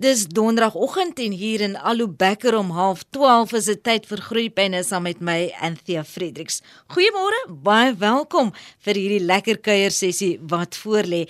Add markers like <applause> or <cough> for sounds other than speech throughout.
Dis donderdagoggend en hier in Alubekker om 12:30 is dit tyd vir groeipyne saam met my Anthea Fredericks. Goeiemôre, baie welkom vir hierdie lekker kuier sessie wat voorlê.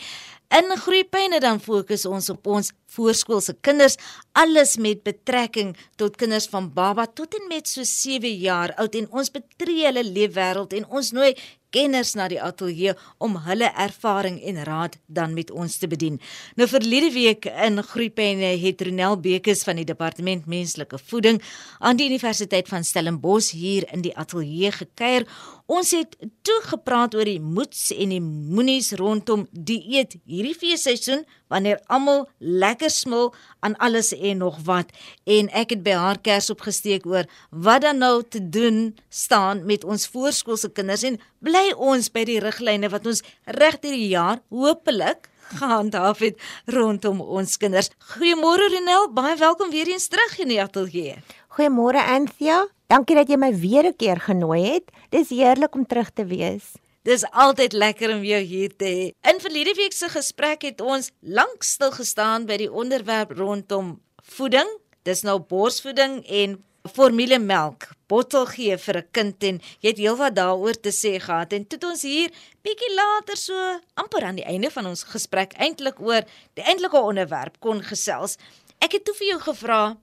In groeipyne dan fokus ons op ons voorskoolse kinders, alles met betrekking tot kinders van baba tot en met so 7 jaar oud en ons betree hulle leefwêreld en ons nooi kenners na die ateljee om hulle ervaring en raad dan met ons te bedien. Nou verlede week in Groepenne het Ronel Bekes van die Departement Menslike Voeding aan die Universiteit van Stellenbosch hier in die ateljee gekuier. Ons het toe gepraat oor die moets en die moenies rondom dieet hierdie feesseisoen wanneer almal lekker smil aan alles en nog wat en ek het by haar kers opgesteek oor wat dan nou te doen staan met ons voorskoolse kinders en bly ons by die riglyne wat ons reg deur die jaar hopelik gehandhaaf het rondom ons kinders. Goeiemôre Renel, baie welkom weer eens terug in die ateljee. Goeiemôre Anthea. Dankie dat jy my weer 'n keer genooi het. Dis heerlik om terug te wees. Dis altyd lekker om jou hier te hê. In verlede week se gesprek het ons lank stil gestaan by die onderwerp rondom voeding. Dis nou borsvoeding en formulemelk. Bottel gee vir 'n kind en jy het heelwat daaroor te sê gehad en toe ons hier bietjie later so amper aan die einde van ons gesprek eintlik oor die eintlike onderwerp kon gesels. Ek het toe vir jou gevra,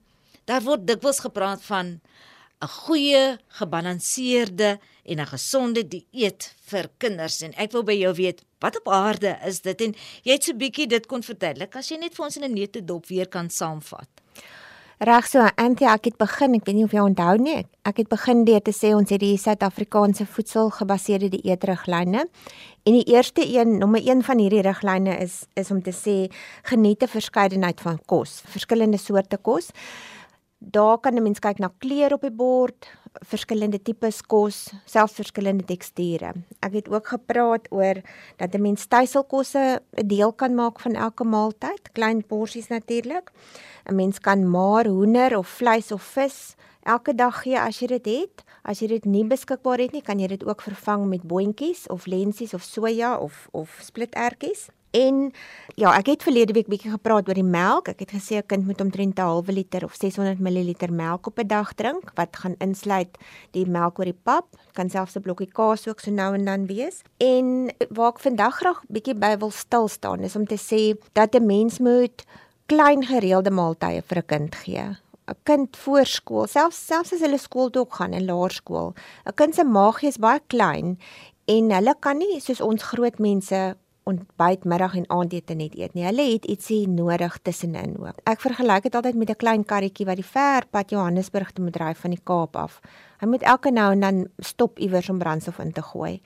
daar word dikwels gepraat van 'n goeie, gebalanseerde en 'n gesonde dieet vir kinders en ek wil by jou weet wat op aarde is dit en jy het so bietjie dit kon verduidelik as jy net vir ons in 'n neutedop weer kan saamvat. Reg so, Antie, ek het begin, ek weet nie of jy onthou nie. Ek het begin deur te sê ons het die Suid-Afrikaanse voedselgebaseerde dieetriglyne. En die eerste een, nommer 1 van hierdie riglyne is is om te sê geniet 'n verskeidenheid van kos, verskillende soorte kos. Daar kan 'n mens kyk na kleur op die bord, verskillende tipes kos, selfs verskillende teksture. Ek het ook gepraat oor dat 'n mens tuiselkosse 'n deel kan maak van elke maaltyd, klein porsies natuurlik. 'n Mens kan maar hoender of vleis of vis elke dag gee as jy dit het. As jy dit nie beskikbaar het nie, kan jy dit ook vervang met boontjies of lensies of soja of of splittertjies. En ja, ek het verlede week bietjie gepraat oor die melk. Ek het gesê 'n kind moet omtrent 'n halwe liter of 600 ml melk op 'n dag drink wat gaan insluit die melk oor die pap, kan selfs 'n blokkie kaas ook so nou en dan wees. En waar ek vandag graag bietjie by wil stil staan is om te sê dat 'n mens moet klein gereelde maaltye vir 'n kind gee. 'n kind voor skool, selfs selfs as hulle skool toe gaan in laerskool. 'n Kind se maagie is baie klein en hulle kan nie soos ons groot mense ontbyt, middag en aandete net eet nie. Hulle het ietsie nodig tussenin ook. Ek vergelyk dit altyd met 'n klein karretjie wat die ver pad Johannesburg toe moet ry van die Kaap af. Hy moet elke nou en dan stop iewers om brandstof in te gooi.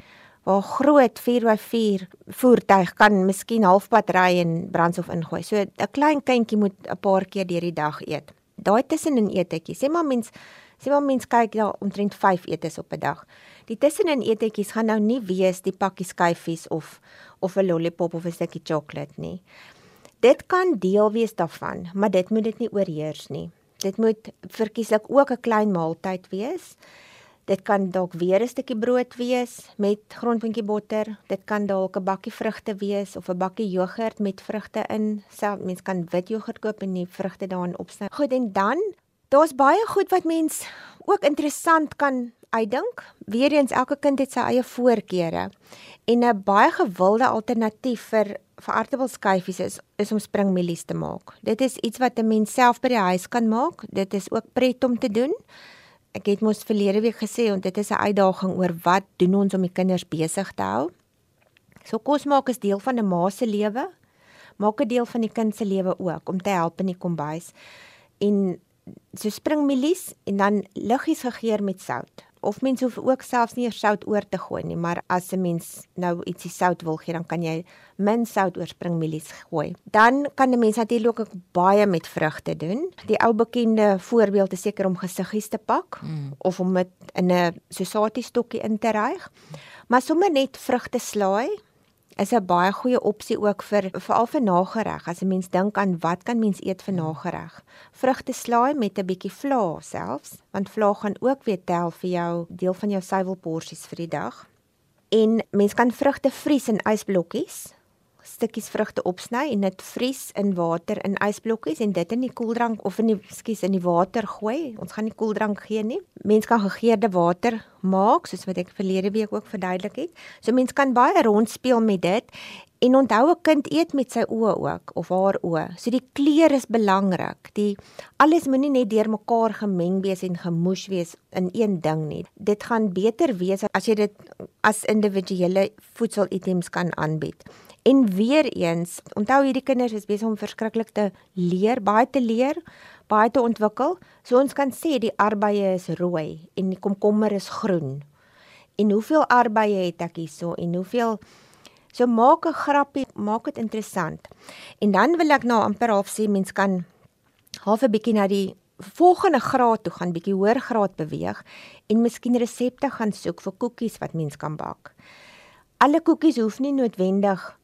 Waar groot 4x4 voertuig kan miskien halfpad ry en brandstof ingooi. So 'n klein kindjie moet 'n paar keer deur die dag eet. Daai tussenin eetetjie. Sê maar mens sê maar mens kyk daar omtrent 5 etes op 'n dag. Die tussenin eetetjies gaan nou nie wees die pakkie skyfies of of 'n lollipop of 'n stukkie sjokolade nie. Dit kan deel wees daarvan, maar dit moet dit nie oorheers nie. Dit moet verkieslik ook 'n klein maaltyd wees. Dit kan dalk weer 'n stukkie brood wees met grondpuntjie botter. Dit kan dalk 'n bakkie vrugte wees of 'n bakkie jogurt met vrugte in. Self mens kan wit jogurt koop en die vrugte daarin opsny. Goed en dan daar's baie goed wat mens ook interessant kan uitdink. Weereens elke kind het sy eie voorkeure. En 'n baie gewilde alternatief vir vir aardappelskyfies is is om springmielies te maak. Dit is iets wat 'n mens self by die huis kan maak. Dit is ook pret om te doen. Ek het mos verlede week gesê en dit is 'n uitdaging oor wat doen ons om die kinders besig te hou. So kos maak is deel van 'n ma se lewe. Maak 'n deel van die kind se lewe ook om te help in die kombuis. En so springmielies en dan liggies gegeur met sout of mens hoef ook selfs nie sout oor te gooi nie, maar as 'n mens nou ietsie sout wil gee, dan kan jy min sout oor springmielies gooi. Dan kan 'n mens natuurlik ook baie met vrugte doen. Die ou bekende voorbeeld is seker om gesiggies te pak mm. of om dit in 'n sosatie stokkie in te ryg. Maar sommer net vrugte slaai is 'n baie goeie opsie ook vir veral vir nagereg. As 'n mens dink aan wat kan mens eet vir nagereg? Vrugte slaai met 'n bietjie vla selfs, want vla gaan ook weer tel vir jou deel van jou suiwelporsies vir die dag. En mens kan vrugte vries in ysblokkies. Stukkies vrugte opsny en dit vries in water in ysblokkies en dit in die koeldrank of in die skus in die water gooi. Ons gaan nie koeldrank gee nie. Mens kan gegeurde water maak soos wat ek verlede week ook verduidelik het. So mens kan baie rondspeel met dit En onthou 'n kind eet met sy oë ook of haar oë. So die kleur is belangrik. Die alles moenie net deurmekaar gemeng wees en gemoes wees in een ding nie. Dit gaan beter wees as jy dit as individuele voedselitems kan aanbied. En weer eens, onthou hierdie kinders is besig om verskriklik te leer, baie te leer, baie te ontwikkel. So ons kan sê die arbeie is rooi en die komkommer is groen. En hoeveel arbeie het ek hierso en hoeveel So maak 'n grappie, maak dit interessant. En dan wil ek nou amper half sê mens kan half 'n bietjie na die volgende graad toe gaan, bietjie hoër graad beweeg en miskien resepte gaan soek vir koekies wat mens kan bak. Alle koekies hoef nie noodwendig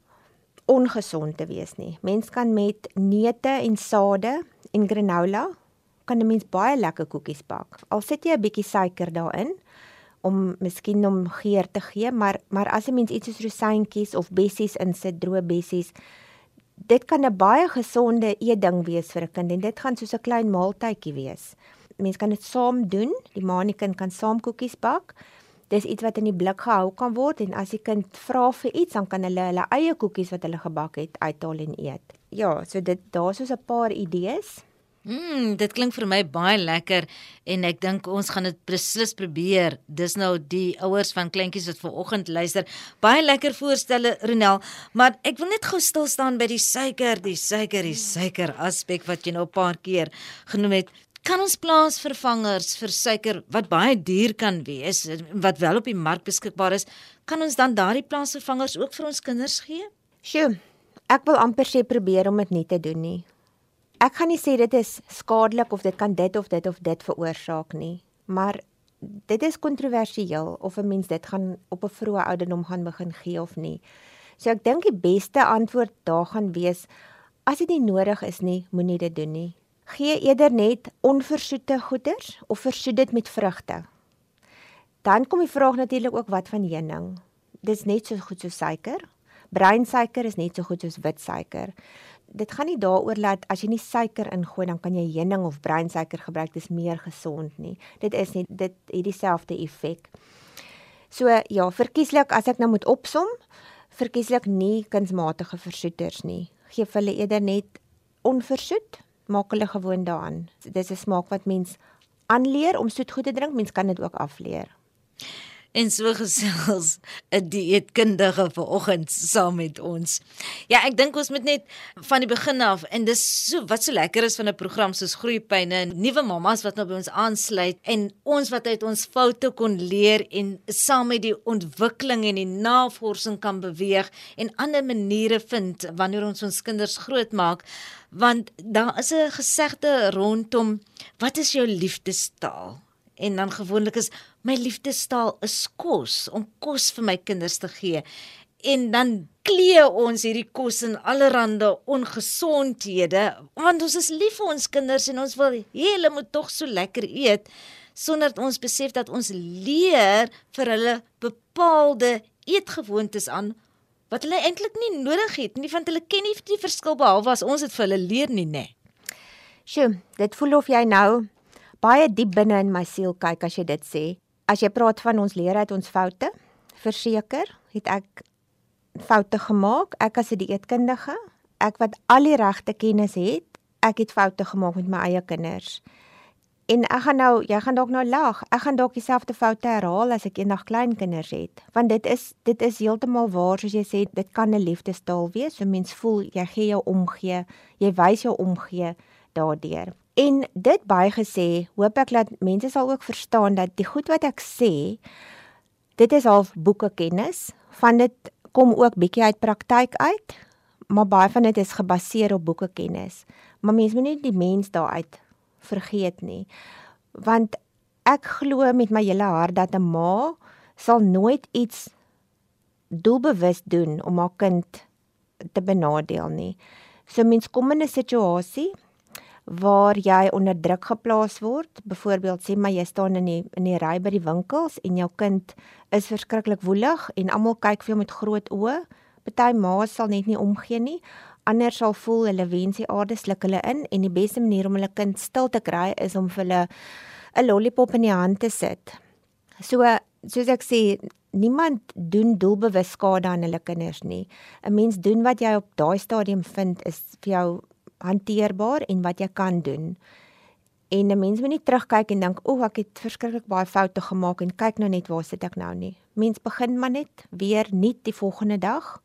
ongesond te wees nie. Mens kan met neute en sade en granola kan 'n mens baie lekker koekies bak. Al sit jy 'n bietjie suiker daarin om miskien om geur te gee, maar maar as 'n mens iets soos rosientjies of bessies insit, droë bessies, dit kan 'n baie gesonde eetding wees vir 'n kind en dit gaan soos 'n klein maaltydjie wees. Mens kan dit saam doen, die ma en die kind kan saam koekies bak. Dis iets wat in die blik gehou kan word en as die kind vra vir iets, dan kan hulle hulle eie koekies wat hulle gebak het uithaal en eet. Ja, so dit daar's so 'n paar idees. Mm, dit klink vir my baie lekker en ek dink ons gaan dit beslis probeer. Dis nou die ouers van kleintjies wat ver oggend luister. Baie lekker voorstelle Ronel, maar ek wil net gou stil staan by die suiker, die suiker, die suiker aspek wat jy nou 'n paar keer genoem het. Kan ons plaasvervangers vir suiker wat baie duur kan wees, wat wel op die mark beskikbaar is, kan ons dan daardie plaasvervangers ook vir ons kinders gee? Sjoe. Ek wil amper sê probeer om dit nie te doen nie ek gaan nie sê dit is skadelik of dit kan dit of dit of dit veroorsaak nie, maar dit is kontroversieel of 'n mens dit gaan op 'n vroeë ouderdom gaan begin gee of nie. So ek dink die beste antwoord daar gaan wees as dit nie nodig is nie, moenie dit doen nie. Gee eerder net onversoete goeders of versoet dit met vrugte. Dan kom die vraag natuurlik ook wat van heuning. Dis net so goed so suiker. Breinsuiker is net so goed soos wit suiker dit gaan nie daaroor dat as jy nie suiker ingooi dan kan jy heuning of breinsuiker gebruik dis meer gesond nie. Dit is nie dit het dieselfde effek. So ja, verkieslik as ek nou moet opsom, verkieslik nie kunsmatige versoeters nie. Geef hulle eerder net onversoet, maak hulle gewoon daaraan. Dis 'n smaak wat mens aanleer om soet goed te drink, mens kan dit ook afleer en so gesels 'n dieetkundige vanoggend saam met ons. Ja, ek dink ons moet net van die begin af en dis so wat so lekker is van 'n program soos Groeipyne en nuwe mammas wat nou by ons aansluit en ons wat uit ons foute kon leer en saam met die ontwikkeling en die navorsing kan beweeg en ander maniere vind wanneer ons ons kinders grootmaak want daar is 'n gesegde rondom wat is jou liefdestaal? En dan gewoonlik is my liefdestaal is kos om kos vir my kinders te gee. En dan klee ons hierdie kos in allerlei ongesondhede want ons is lief vir ons kinders en ons wil hê hulle moet tog so lekker eet sonder dat ons besef dat ons leer vir hulle bepaalde eetgewoontes aan wat hulle eintlik nie nodig het nie want hulle ken nie die verskil behalwe as ons dit vir hulle leer nie nê. Sjoe, dit voel of jy nou baie diep binne in my siel kyk as jy dit sê. As jy praat van ons leer uit ons foute, verseker, het ek foute gemaak. Ek as 'n dieetkundige, ek wat al die regte kennis het, ek het foute gemaak met my eie kinders. En ek gaan nou, jy gaan dalk nou lag. Ek gaan dalk dieselfde foute herhaal as ek eendag klein kinders het. Want dit is dit is heeltemal waar soos jy sê, dit kan 'n liefdestaal wees. So mens voel jy gee jou omgee, jy wys jou omgee daardeur. En dit baie gesê, hoop ek dat mense sal ook verstaan dat die goed wat ek sê, dit is half boeke kennis, van dit kom ook bietjie uit praktyk uit, maar baie van dit is gebaseer op boeke kennis. Maar mense moet nie die mens daaruit vergeet nie. Want ek glo met my hele hart dat 'n ma sal nooit iets doelbewus doen om haar kind te benadeel nie. So mens kom in 'n situasie waar jy onder druk geplaas word. Byvoorbeeld sê maar jy staan in die in die ry by die winkels en jou kind is verskriklik woelig en almal kyk vir jou met groot oë. Party ma's sal net nie omgee nie. Ander sal voel hulle wens die aarde sluk hulle in en die beste manier om hulle kind stil te kry is om vir hulle 'n lollipop in die hand te sit. So soos ek sê, niemand doen doelbewus skade aan hulle kinders nie. 'n Mens doen wat jy op daai stadium vind is vir jou hanteerbaar en wat jy kan doen. En 'n mens moet nie terugkyk en dink, "O, ek het verskriklik baie foute gemaak en kyk nou net waar sit ek nou nie." Mens begin maar net weer nuut die volgende dag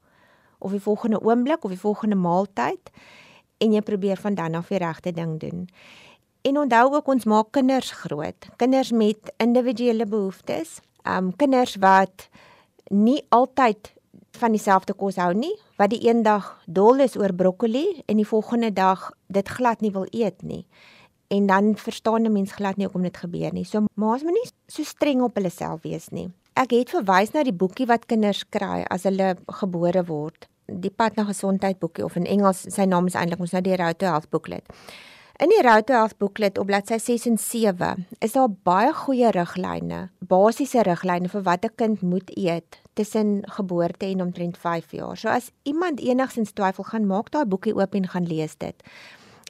of die volgende oomblik of die volgende maaltyd en jy probeer van dan af die regte ding doen. En onthou ook ons maak kinders groot, kinders met individuele behoeftes, um kinders wat nie altyd van dieselfde kos hou nie, wat die een dag dol is oor broccoli en die volgende dag dit glad nie wil eet nie en dan verstaan 'n mens glad nie hoekom dit gebeur nie. So ma's moet nie so streng op hulle self wees nie. Ek het verwys na die boekie wat kinders kry as hulle gebore word. Die pad na gesondheid boekie of in Engels sy naam is eintlik ons nou die Road to Health booklet. In die Road to Health booklet op bladsy 6 en 7 is daar baie goeie riglyne, basiese riglyne vir wat 'n kind moet eet tussen geboorte en omtrent 5 jaar. So as iemand enigsins twyfel, gaan maak daai boekie oop en gaan lees dit.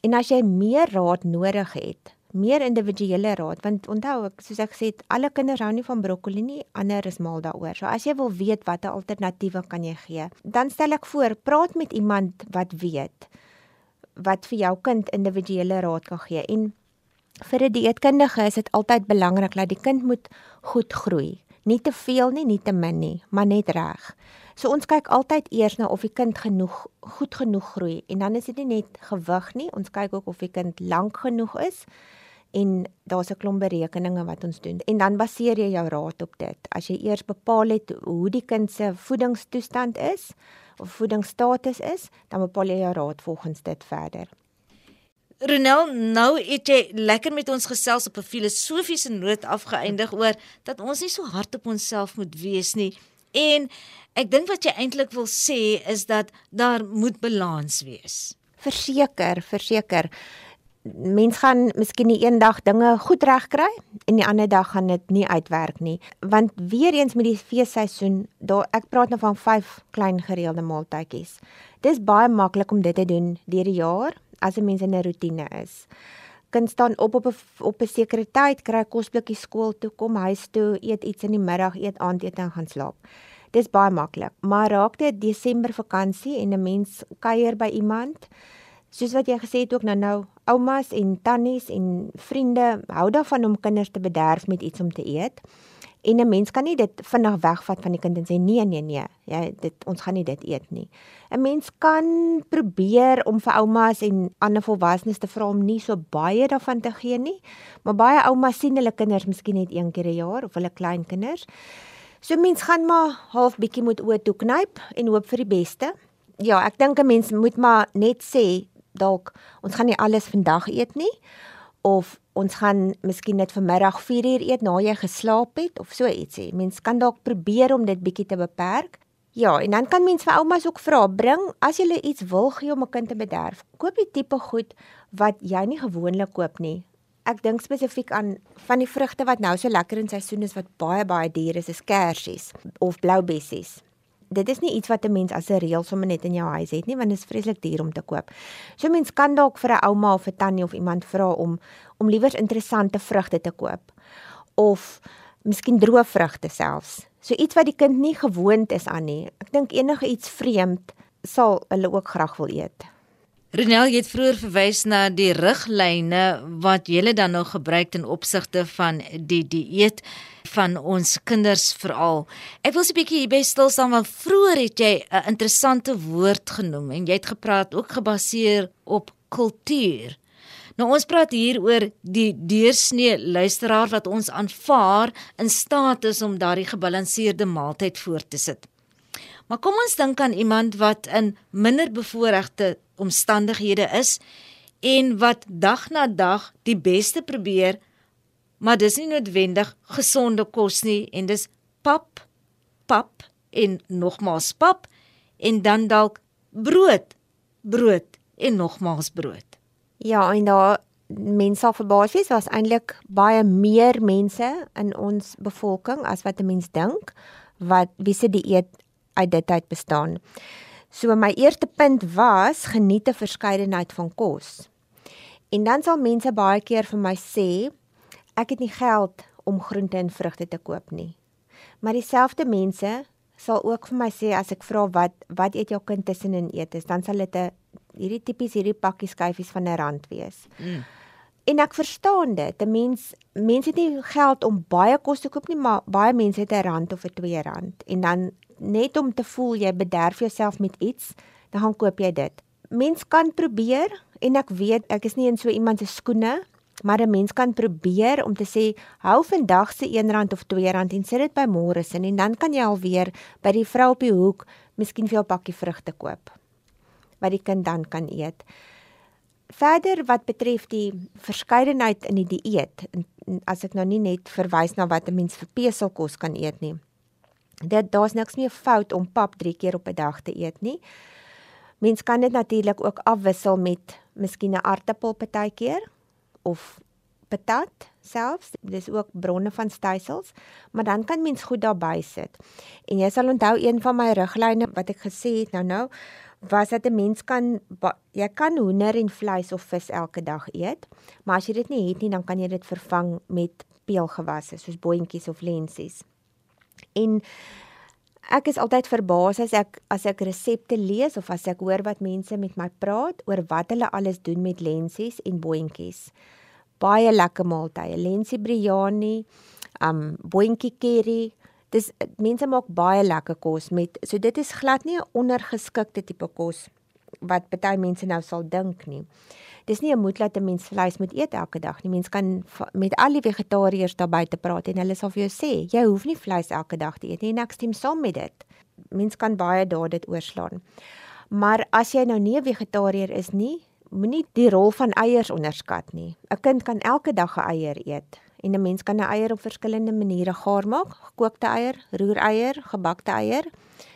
En as jy meer raad nodig het, meer individuele raad, want onthou ek soos ek gesê het, alle kinders hou nie van broccoli nie, ander is mal daaroor. So as jy wil weet watter alternatiewe kan jy gee, dan stel ek voor, praat met iemand wat weet wat vir jou kind individuele raad kan gee. En vir 'n dieetkundige is dit altyd belangrik dat die kind moet goed groei. Nie te veel nie, nie te min nie, maar net reg. So ons kyk altyd eers na of die kind genoeg goed genoeg groei en dan is dit nie net gewig nie, ons kyk ook of die kind lank genoeg is en daar's 'n klomp berekeninge wat ons doen en dan baseer jy jou raad op dit. As jy eers bepaal het hoe die kind se voedingstoestand is of voedingsstatus is, dan bepaal jy jou raad volgens dit verder. Ronel, nou het jy lekker met ons gesels op 'n filosofiese noot afgeëindig oor dat ons nie so hard op onsself moet wees nie. En ek dink wat jy eintlik wil sê is dat daar moet balans wees. Verseker, verseker. Mens gaan miskien die een dag dinge goed reg kry en die ander dag gaan dit nie uitwerk nie. Want weer eens met die feesseisoen, daar ek praat nou van 5 klein gereelde maaltydjies. Dis baie maklik om dit te doen deur die jaar as 'n mens in 'n rotine is kind staan op op 'n op 'n sekere tyd, kry kosblikkie skool toe, kom huis toe, eet iets in die middag, eet aandete en gaan slaap. Dis baie maklik. Maar raak dit Desember vakansie en 'n mens kuier by iemand, soos wat jy gesê het ook nou nou, oumas en tannies en vriende hou daarvan om kinders te bederf met iets om te eet. En 'n mens kan nie dit vinnig wegvat van die kind en sê nee nee nee, jy dit ons gaan nie dit eet nie. 'n Mens kan probeer om vir oumas en ander volwassenes te vra om nie so baie daarvan te gee nie, maar baie oumas sien hulle kinders miskien net een keer 'n jaar of hulle kleinkinders. So mens gaan maar half bietjie moet oë toe knyp en hoop vir die beste. Ja, ek dink 'n mens moet maar net sê dalk ons gaan nie alles vandag eet nie of ons gaan miskien net vanmiddag 4 uur eet na jy geslaap het of so ietsie. Mens kan dalk probeer om dit bietjie te beperk. Ja, en dan kan mens vir oumas ook vra, bring as jy iets wil gee om 'n kind te bederf. Koop die tipe goed wat jy nie gewoonlik koop nie. Ek dink spesifiek aan van die vrugte wat nou so lekker in seisoen is wat baie baie duur is, is kersies of blou bessies dit is nie iets wat 'n mens as 'n reël sommer net in jou huis het nie want dit is vreeslik duur om te koop. So mens kan dalk vir 'n ouma of 'n tannie of iemand vra om om liewer interessante vrugte te koop of miskien droë vrugte selfs. So iets wat die kind nie gewoond is aan nie. Ek dink enige iets vreemd sal hulle ook graag wil eet. Renel het vroeër verwys na die riglyne wat jy dan nou gebruik ten opsigte van die dieet van ons kinders veral. Ek wil 'n bietjie hierby stil staan want vroeër het jy 'n interessante woord genoem en jy het gepraat ook gebaseer op kultuur. Nou ons praat hier oor die deursnee luisteraar wat ons aanvaar in staat is om daardie gebalanseerde maaltyd voor te sit. Maar kom ons dink aan iemand wat in minder bevoorregte omstandighede is en wat dag na dag die beste probeer, maar dis nie noodwendig gesonde kos nie en dis pap, pap en nogmaals pap en dan dalk brood, brood en nogmaals brood. Ja, en daar mense op basis was eintlik baie meer mense in ons bevolking as wat 'n mens dink wat wie se dieet uit dit uit bestaan. So my eerste punt was geniet 'n verskeidenheid van kos. En dan sal mense baie keer vir my sê ek het nie geld om groente en vrugte te koop nie. Maar dieselfde mense sal ook vir my sê as ek vra wat wat eet jou kind tussenin eet, is, dan sal dit 'n hierdie tipies hierdie pakkie skyfies van 'n rand wees. Mm. En ek verstaan dit. 'n Mens mense het nie geld om baie kos te koop nie, maar baie mense het 'n rand of 'n 2 rand. En dan net om te voel jy bederf jouself met iets, dan gaan koop jy dit. Mens kan probeer en ek weet ek is nie in so iemand se skoene maar 'n mens kan probeer om te sê hou vandag se R1 of R2 en sit dit by môre se en dan kan jy alweer by die vrou op die hoek miskien vir jou pakkie vrugte koop wat die kind dan kan eet. Verder wat betref die verskeidenheid in die dieet as ek nou nie net verwys na wat 'n mens vir peselkos kan eet nie. Dit daar's niks meer fout om pap 3 keer op 'n dag te eet nie. Mens kan dit natuurlik ook afwissel met miskien 'n aartappel partykeer of patat selfs. Dis ook bronne van stysels, maar dan kan mens goed daarby sit. En jy sal onthou een van my riglyne wat ek gesê het nou nou was dat 'n mens kan jy kan hoender en vleis of vis elke dag eet, maar as jy dit nie het nie, dan kan jy dit vervang met peulgewasse soos boontjies of lensies. En ek is altyd verbaas as ek as ek resepte lees of as ek hoor wat mense met my praat oor wat hulle alles doen met lensies en boontjies. Baie lekker maaltye, lensie biryani, um boontjie curry. Dis mense maak baie lekker kos met so dit is glad nie 'n ondergeskikte tipe kos wat baie mense nou sal dink nie. Dis nie 'n moet laat 'n mens vleis moet eet elke dag nie. Mens kan met al die vegetariërs daar buite praat en hulle sal vir jou sê, jy hoef nie vleis elke dag te eet nie en ek stem saam met dit. Mens kan baie daar dit oorslaan. Maar as jy nou nie 'n vegetariër is nie, moenie die rol van eiers onderskat nie. 'n Kind kan elke dag 'n eier eet en 'n mens kan 'n eier op verskillende maniere gaar maak. Gekookte eier, roereier, gebakte eier.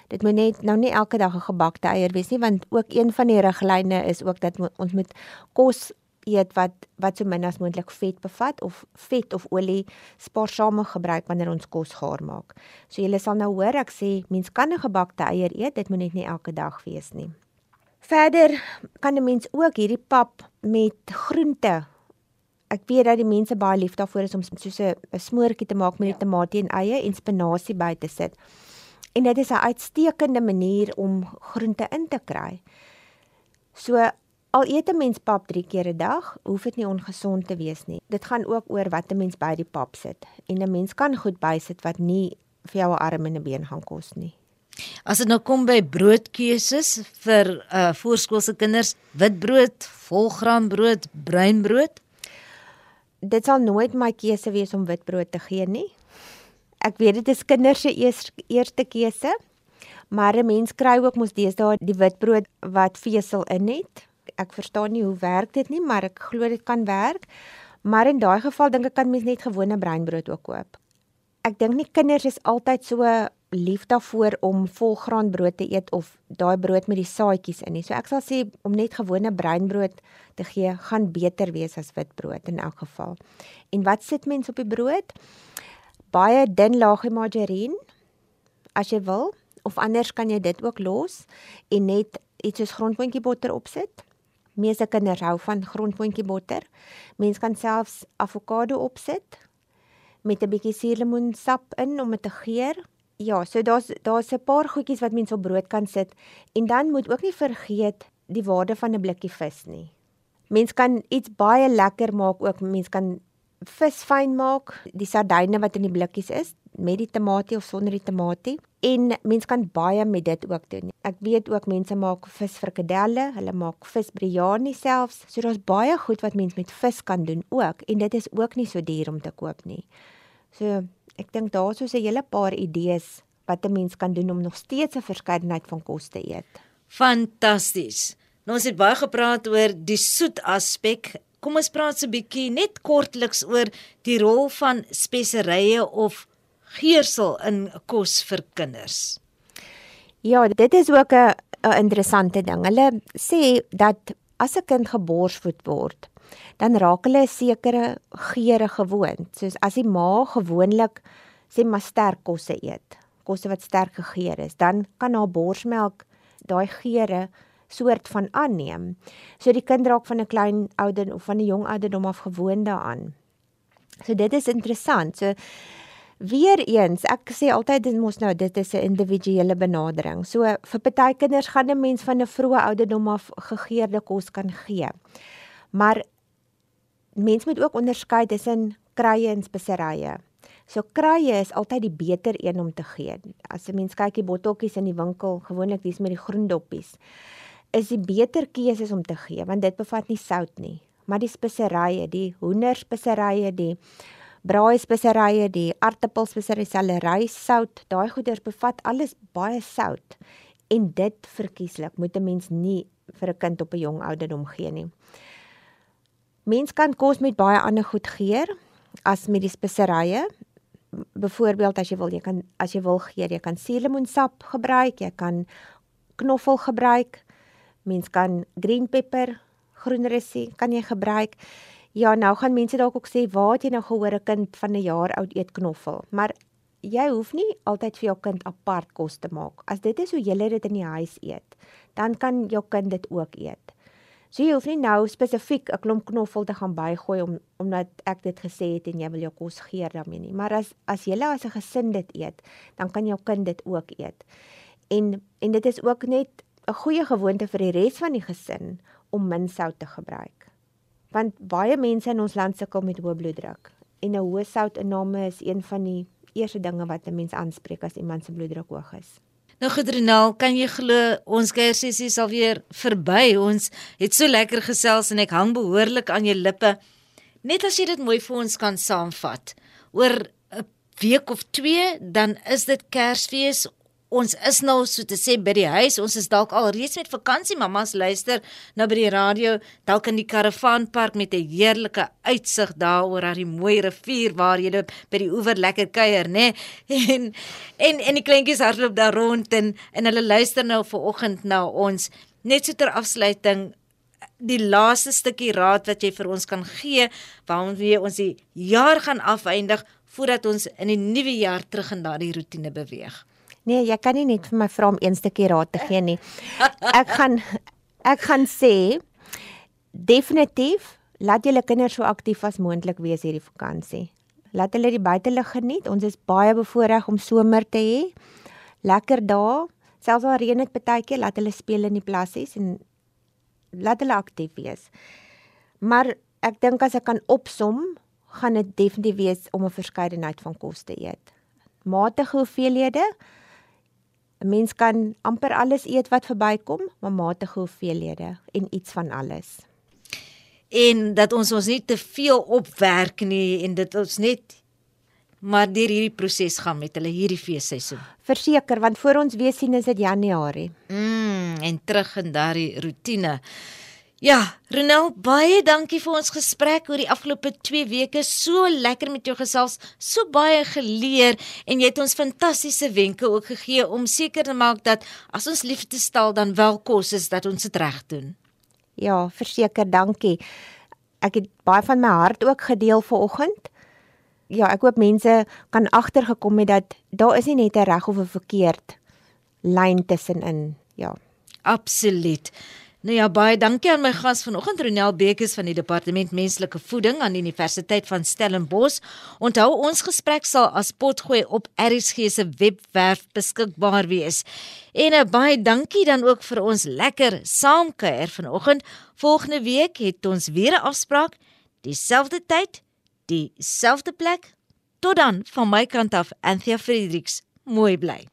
Dit moet net nou nie elke dag 'n gebakte eier wees nie want ook een van die riglyne is ook dat ons moet kos eet wat wat so min as moontlik vet bevat of vet of olie spaarsame gebruik wanneer ons kos gaar maak. So julle sal nou hoor ek sê mens kan 'n gebakte eier eet, dit moet net nie elke dag wees nie. Verder kan 'n mens ook hierdie pap met groente Ek weet dat die mense baie lief daarvoor is om soos 'n smoortjie te maak met die ja. tamatie en eie en spinasie by te sit. En dit is 'n uitstekende manier om groente in te kry. So al eet 'n mens pap 3 keer 'n dag, hoef dit nie ongesond te wees nie. Dit gaan ook oor wat 'n mens by die pap sit. En 'n mens kan goed bysit wat nie vir jou 'n arm en 'n been gaan kos nie. As dit nou kom by broodkeuses vir uh voorskoolse kinders, witbrood, volgraanbrood, bruinbrood, dit sal nooit my keuse wees om witbrood te gee nie. Ek weet dit is kinders se eers, eerste keuse. Maar 'n mens kry ook mos deesdae die witbrood wat vesel in het. Ek verstaan nie hoe werk dit nie, maar ek glo dit kan werk. Maar in daai geval dink ek kan mens net gewone bruinbrood ook koop. Ek dink nie kinders is altyd so lief daarvoor om volgraanbrood te eet of daai brood met die saadjies in nie. So ek sal sê om net gewone bruinbrood te gee gaan beter wees as witbrood in elk geval. En wat sit mens op die brood? Baie dun laagie margarien as jy wil of anders kan jy dit ook los en net iets soos grondboontjie botter opsit. Meeste kinders hou van grondboontjie botter. Mens kan selfs avokado opsit met 'n bietjie suurlemoensap in om dit te geur. Ja, so daar's daar's 'n paar goedjies wat mens op brood kan sit en dan moet ook nie vergeet die waarde van 'n blikkie vis nie. Mens kan iets baie lekker maak ook. Mens kan vis fyn maak, die sardyne wat in die blikkies is met die tamatie of sonder die tamatie en mens kan baie met dit ook doen. Ek weet ook mense maak visfrikadelle, hulle maak visbiryani selfs. So daar's baie goed wat mens met vis kan doen ook en dit is ook nie so duur om te koop nie. So ek dink daar's so 'n hele paar idees wat 'n mens kan doen om nog steeds 'n verskeidenheid van kos te eet. Fantasties. Nou ons het baie gepraat oor die soet aspek Kom ons praat so 'n bietjie net kortliks oor die rol van speserye of geursel in kos vir kinders. Ja, dit is ook 'n 'n interessante ding. Hulle sê dat as 'n kind geborsvoed word, dan raak hulle 'n sekere geure gewoond. Soos as die ma gewoonlik sê maar sterk kosse eet. kosse wat sterk gegeur is, dan kan haar borsmelk daai geure soort van aanneem. So die kind raak van 'n klein ouderdom of van 'n jong ouderdom af gewoond daaraan. So dit is interessant. So Weereens, ek sê altyd dit mos nou dit is 'n individuele benadering. So vir party kinders gaan 'n mens van 'n vroeë ouderdom af gegeurde kos kan gee. Maar mens moet ook onderskei tussen kruie en speserye. So kruie is altyd die beter een om te gee. As 'n mens kyk die botteltjies in die winkel, gewoonlik dis met die groen doppies, is die beter keuses om te gee want dit bevat nie sout nie. Maar die speserye, die hoenderspeserye, die braaispeserye, die aartappelspeserye, selery, sout, daai goeders bevat alles baie sout. En dit verkieslik moet 'n mens nie vir 'n kind op 'n jong ouderdom gee nie. Mens kan kos met baie ander goed geur as met die speserye. Byvoorbeeld as jy wil, jy kan as jy wil geur, jy kan suurlemoensap gebruik, jy kan knoffel gebruik. Mens kan green pepper, groenrusie kan jy gebruik. Ja, nou gaan mense dalk ook sê, "Waar het jy nou gehoor 'n kind van 'n jaar oud eet knoffel?" Maar jy hoef nie altyd vir jou kind apart kos te maak. As dit is hoe jy dit in die huis eet, dan kan jou kind dit ook eet. So jy hoef nie nou spesifiek 'n klomp knoffel te gaan bygooi om omdat ek dit gesê het en jy wil jou kos gee daarmee nie. Maar as as jy as 'n gesin dit eet, dan kan jou kind dit ook eet. En en dit is ook net 'n goeie gewoonte vir die res van die gesin om min sout te gebruik want baie mense in ons land sukkel met hoë bloeddruk en 'n hoë soutinname is een van die eerste dinge wat 'n mens aanspreek as iemand se bloeddruk hoog is. Nou Gedrinal, kan jy glo ons kuiersessie sal weer verby. Ons het so lekker gesels en ek hang behoorlik aan jou lippe. Net as jy dit mooi vir ons kan saamvat. Oor 'n week of 2 dan is dit Kersfees ons is nou so te sê by die huis. Ons is dalk al reeds met vakansie. Mammas luister nou by die radio, dalk in die karavaanpark met 'n heerlike uitsig daaroor aan die mooi rivier waar jy by die oewer lekker kuier, nê? <laughs> En en en die kleintjies hardloop daar rond en en hulle luister nou ver oggend na ons. Net so ter afsluiting die laaste stukkie raad wat jy vir ons kan gee waarom wie ons die jaar gaan afeindig voordat ons in die nuwe jaar terug in daardie rotine beweeg. Nee, jy kan nie net vir my vra om een stukkie raad te gee nie. Ek gaan ek gaan sê definitief laat julle kinders so aktief as moontlik wees hierdie vakansie. Laat hulle die buitelug geniet. Ons is baie bevoorreg om somer te hê. Lekker dae. Selfs al reën dit baie keer, laat hulle speel in die plassies en laat hulle aktief wees. Maar ek dink as ek kan opsom, gaan dit definitief wees om 'n verskeidenheid van kos te eet. Matige hoeveelhede 'n Mens kan amper alles eet wat verbykom, maar matige hoeveelhede en iets van alles. En dat ons ons nie te veel opwerk nie en dit ons net maar deur hierdie proses gaan met hulle hierdie feesseisoen. Verseker, want voor ons weer sien is dit Januarie. Mm, en terug in daardie rotine. Ja, Ronel, baie dankie vir ons gesprek oor die afgelope 2 weke. So lekker met jou gesels, so baie geleer en jy het ons fantastiese wenke ook gegee om seker te maak dat as ons liefde stel dan wel kos is dat ons dit reg doen. Ja, verseker, dankie. Ek het baie van my hart ook gedeel vanoggend. Ja, ek hoop mense kan agtergekom het dat daar is nie net 'n reg of 'n verkeerd lyn tussenin. Ja. Absoluut. Nou ja, baie dankie aan my gas vanoggend Ronel Bekes van die Departement Menslike Voeding aan die Universiteit van Stellenbosch. Onthou ons gesprek sal as potgooi op RSG se webwerf beskikbaar wees. En 'n baie dankie dan ook vir ons lekker saamkuier vanoggend. Volgende week het ons weer 'n afspraak, dieselfde tyd, dieselfde plek. Tot dan van my kant af, Anthea Fredericks. Mooi bly.